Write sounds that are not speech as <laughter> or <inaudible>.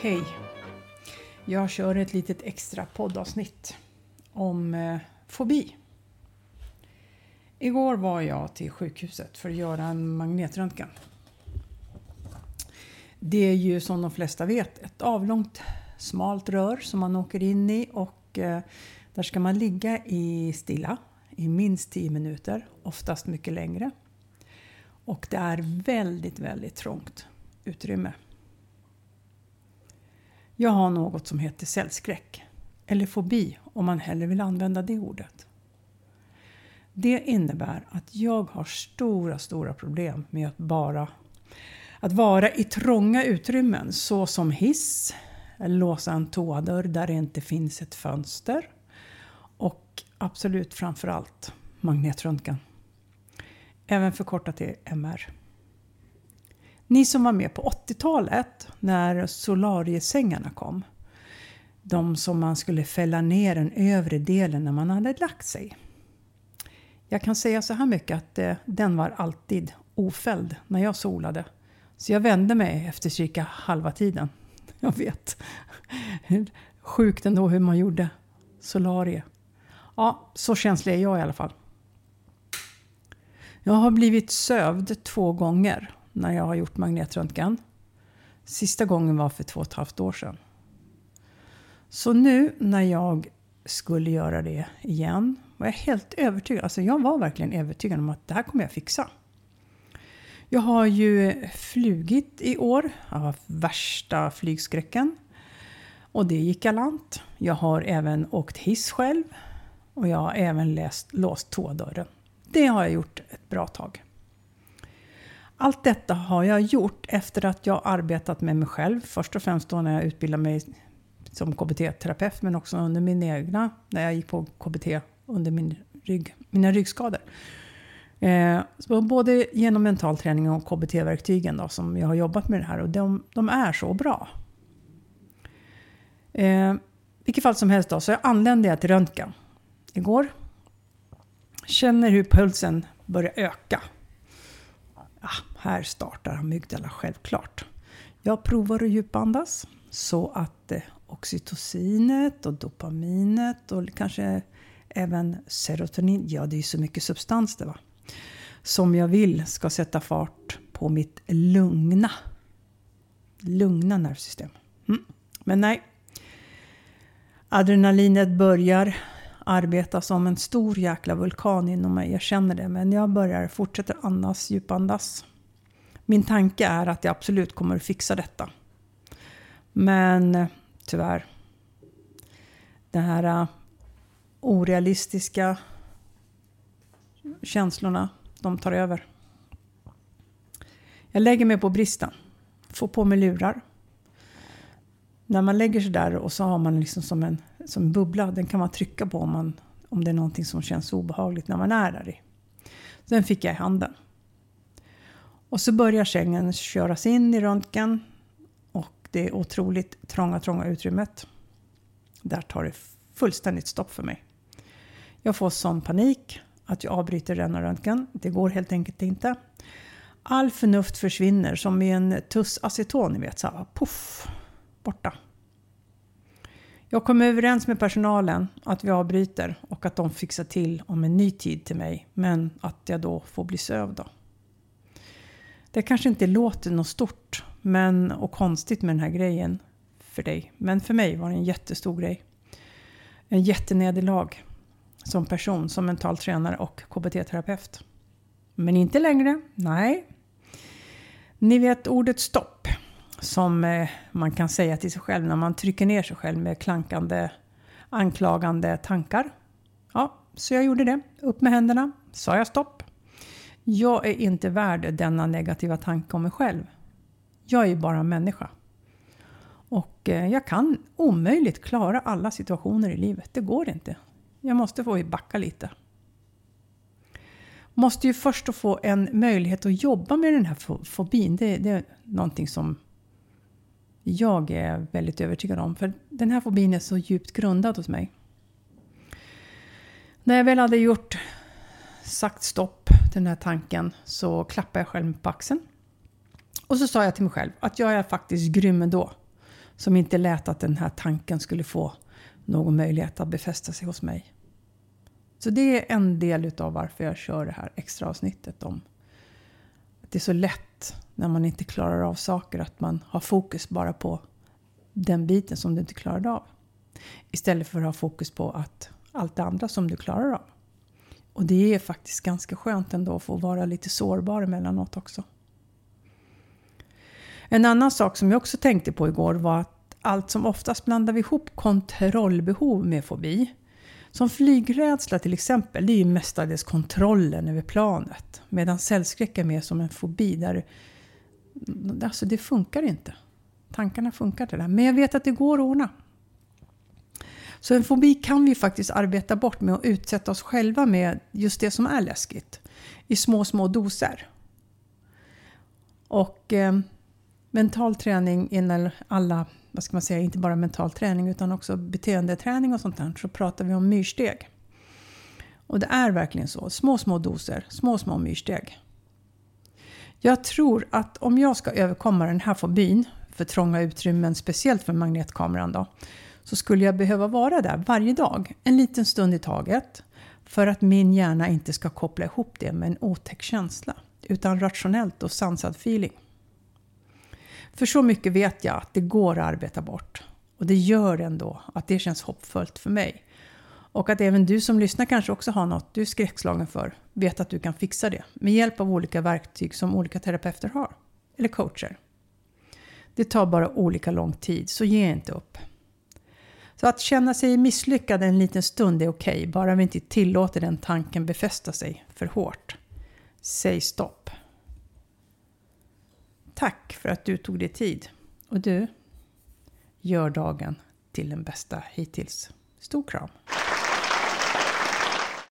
Hej! Jag kör ett litet extra poddavsnitt om eh, fobi. Igår var jag till sjukhuset för att göra en magnetröntgen. Det är ju som de flesta vet ett avlångt smalt rör som man åker in i och eh, där ska man ligga i stilla i minst 10 minuter, oftast mycket längre. Och det är väldigt, väldigt trångt utrymme. Jag har något som heter cellskräck, eller fobi om man hellre vill använda det ordet. Det innebär att jag har stora, stora problem med att bara att vara i trånga utrymmen såsom hiss, låsa en toadörr där det inte finns ett fönster och absolut framförallt magnetröntgen. Även förkortat till MR. Ni som var med på 80-talet när solariesängarna kom. De som man skulle fälla ner den övre delen när man hade lagt sig. Jag kan säga så här mycket att eh, den var alltid ofälld när jag solade. Så jag vände mig efter cirka halva tiden. <laughs> Jag vet. Sjukt ändå hur man gjorde solarie. Ja, så känslig är jag i alla fall. Jag har blivit sövd två gånger när jag har gjort magnetröntgen. Sista gången var för två och ett halvt år sedan. Så nu när jag skulle göra det igen var jag helt övertygad. Alltså jag var verkligen övertygad om att det här kommer jag fixa. Jag har ju flugit i år. Jag har haft värsta flygskräcken. Och det gick galant. Jag har även åkt hiss själv. Och jag har även läst, låst toadörren. Det har jag gjort ett bra tag. Allt detta har jag gjort efter att jag arbetat med mig själv. Först och främst då när jag utbildade mig som KBT-terapeut men också under min egna, när jag gick på KBT under min rygg, mina ryggskador. Eh, både genom mental träning och KBT-verktygen då, som jag har jobbat med det här och de, de är så bra. Eh, vilket fall som helst då, så jag anlände jag till röntgen igår. Känner hur pulsen börjar öka. Ja, här startar amygdala självklart. Jag provar att djupandas så att eh, oxytocinet och dopaminet och kanske även serotonin, ja det är ju så mycket substans det va, som jag vill ska sätta fart på mitt lugna, lugna nervsystem. Mm. Men nej, adrenalinet börjar arbeta som en stor jäkla vulkan inom mig. Jag känner det. Men jag börjar fortsätta andas, djupandas. Min tanke är att jag absolut kommer att fixa detta. Men eh, tyvärr. De här eh, orealistiska känslorna, de tar över. Jag lägger mig på bristen. Får på mig lurar. När man lägger sig där och så har man liksom som en, som en bubbla. Den kan man trycka på om, man, om det är någonting som känns obehagligt när man är där i. Den fick jag i handen. Och så börjar sängen köras in i röntgen. Och det är otroligt trånga, trånga utrymmet. Där tar det fullständigt stopp för mig. Jag får sån panik att jag avbryter denna röntgen. Det går helt enkelt inte. All förnuft försvinner som i en tuss aceton, ni vet. Så här, puff, borta. Jag kom överens med personalen att vi avbryter och att de fixar till om en ny tid till mig. Men att jag då får bli sövd. Då. Det kanske inte låter något stort men, och konstigt med den här grejen för dig. Men för mig var det en jättestor grej. En jättenederlag som person, som mental tränare och KBT-terapeut. Men inte längre, nej. Ni vet ordet stopp som eh, man kan säga till sig själv när man trycker ner sig själv med klankande, anklagande tankar. Ja, så jag gjorde det. Upp med händerna, sa jag stopp. Jag är inte värd denna negativa tanke om mig själv. Jag är ju bara en människa. Och eh, jag kan omöjligt klara alla situationer i livet. Det går inte. Jag måste få backa lite. Måste ju först få en möjlighet att jobba med den här fobin. Det, det är någonting som jag är väldigt övertygad om. För den här fobin är så djupt grundad hos mig. När jag väl hade gjort sagt stopp till den här tanken så klappade jag själv på axeln. Och så sa jag till mig själv att jag är faktiskt grym ändå. Som inte lät att den här tanken skulle få någon möjlighet att befästa sig hos mig. Så det är en del utav varför jag kör det här extra avsnittet om att det är så lätt när man inte klarar av saker att man har fokus bara på den biten som du inte klarade av. Istället för att ha fokus på att allt det andra som du klarar av. Och det är faktiskt ganska skönt ändå att få vara lite sårbar emellanåt också. En annan sak som jag också tänkte på igår var att allt som oftast blandar vi ihop kontrollbehov med fobi. Som flygrädsla till exempel, det är ju mestadels kontrollen över planet. Medan cellskräck är mer som en fobi där alltså det funkar inte. Tankarna funkar inte där. Men jag vet att det går att ordna. Så en fobi kan vi faktiskt arbeta bort med att utsätta oss själva med just det som är läskigt. I små, små doser. Och eh, mental träning innan alla, vad ska man säga, inte bara mental träning utan också beteendeträning och sånt där. Så pratar vi om myrsteg. Och det är verkligen så. Små, små doser, små, små myrsteg. Jag tror att om jag ska överkomma den här fobin för trånga utrymmen, speciellt för magnetkameran då, så skulle jag behöva vara där varje dag, en liten stund i taget, för att min hjärna inte ska koppla ihop det med en otäck känsla, utan rationellt och sansad feeling. För så mycket vet jag att det går att arbeta bort. Och det gör ändå att det känns hoppfullt för mig. Och att även du som lyssnar kanske också har något du är skräckslagen för. Vet att du kan fixa det med hjälp av olika verktyg som olika terapeuter har. Eller coacher. Det tar bara olika lång tid, så ge inte upp. Så att känna sig misslyckad en liten stund är okej, okay, bara vi inte tillåter den tanken befästa sig för hårt. Säg stopp. Tack för att du tog dig tid. Och du, gör dagen till den bästa hittills. Stor kram!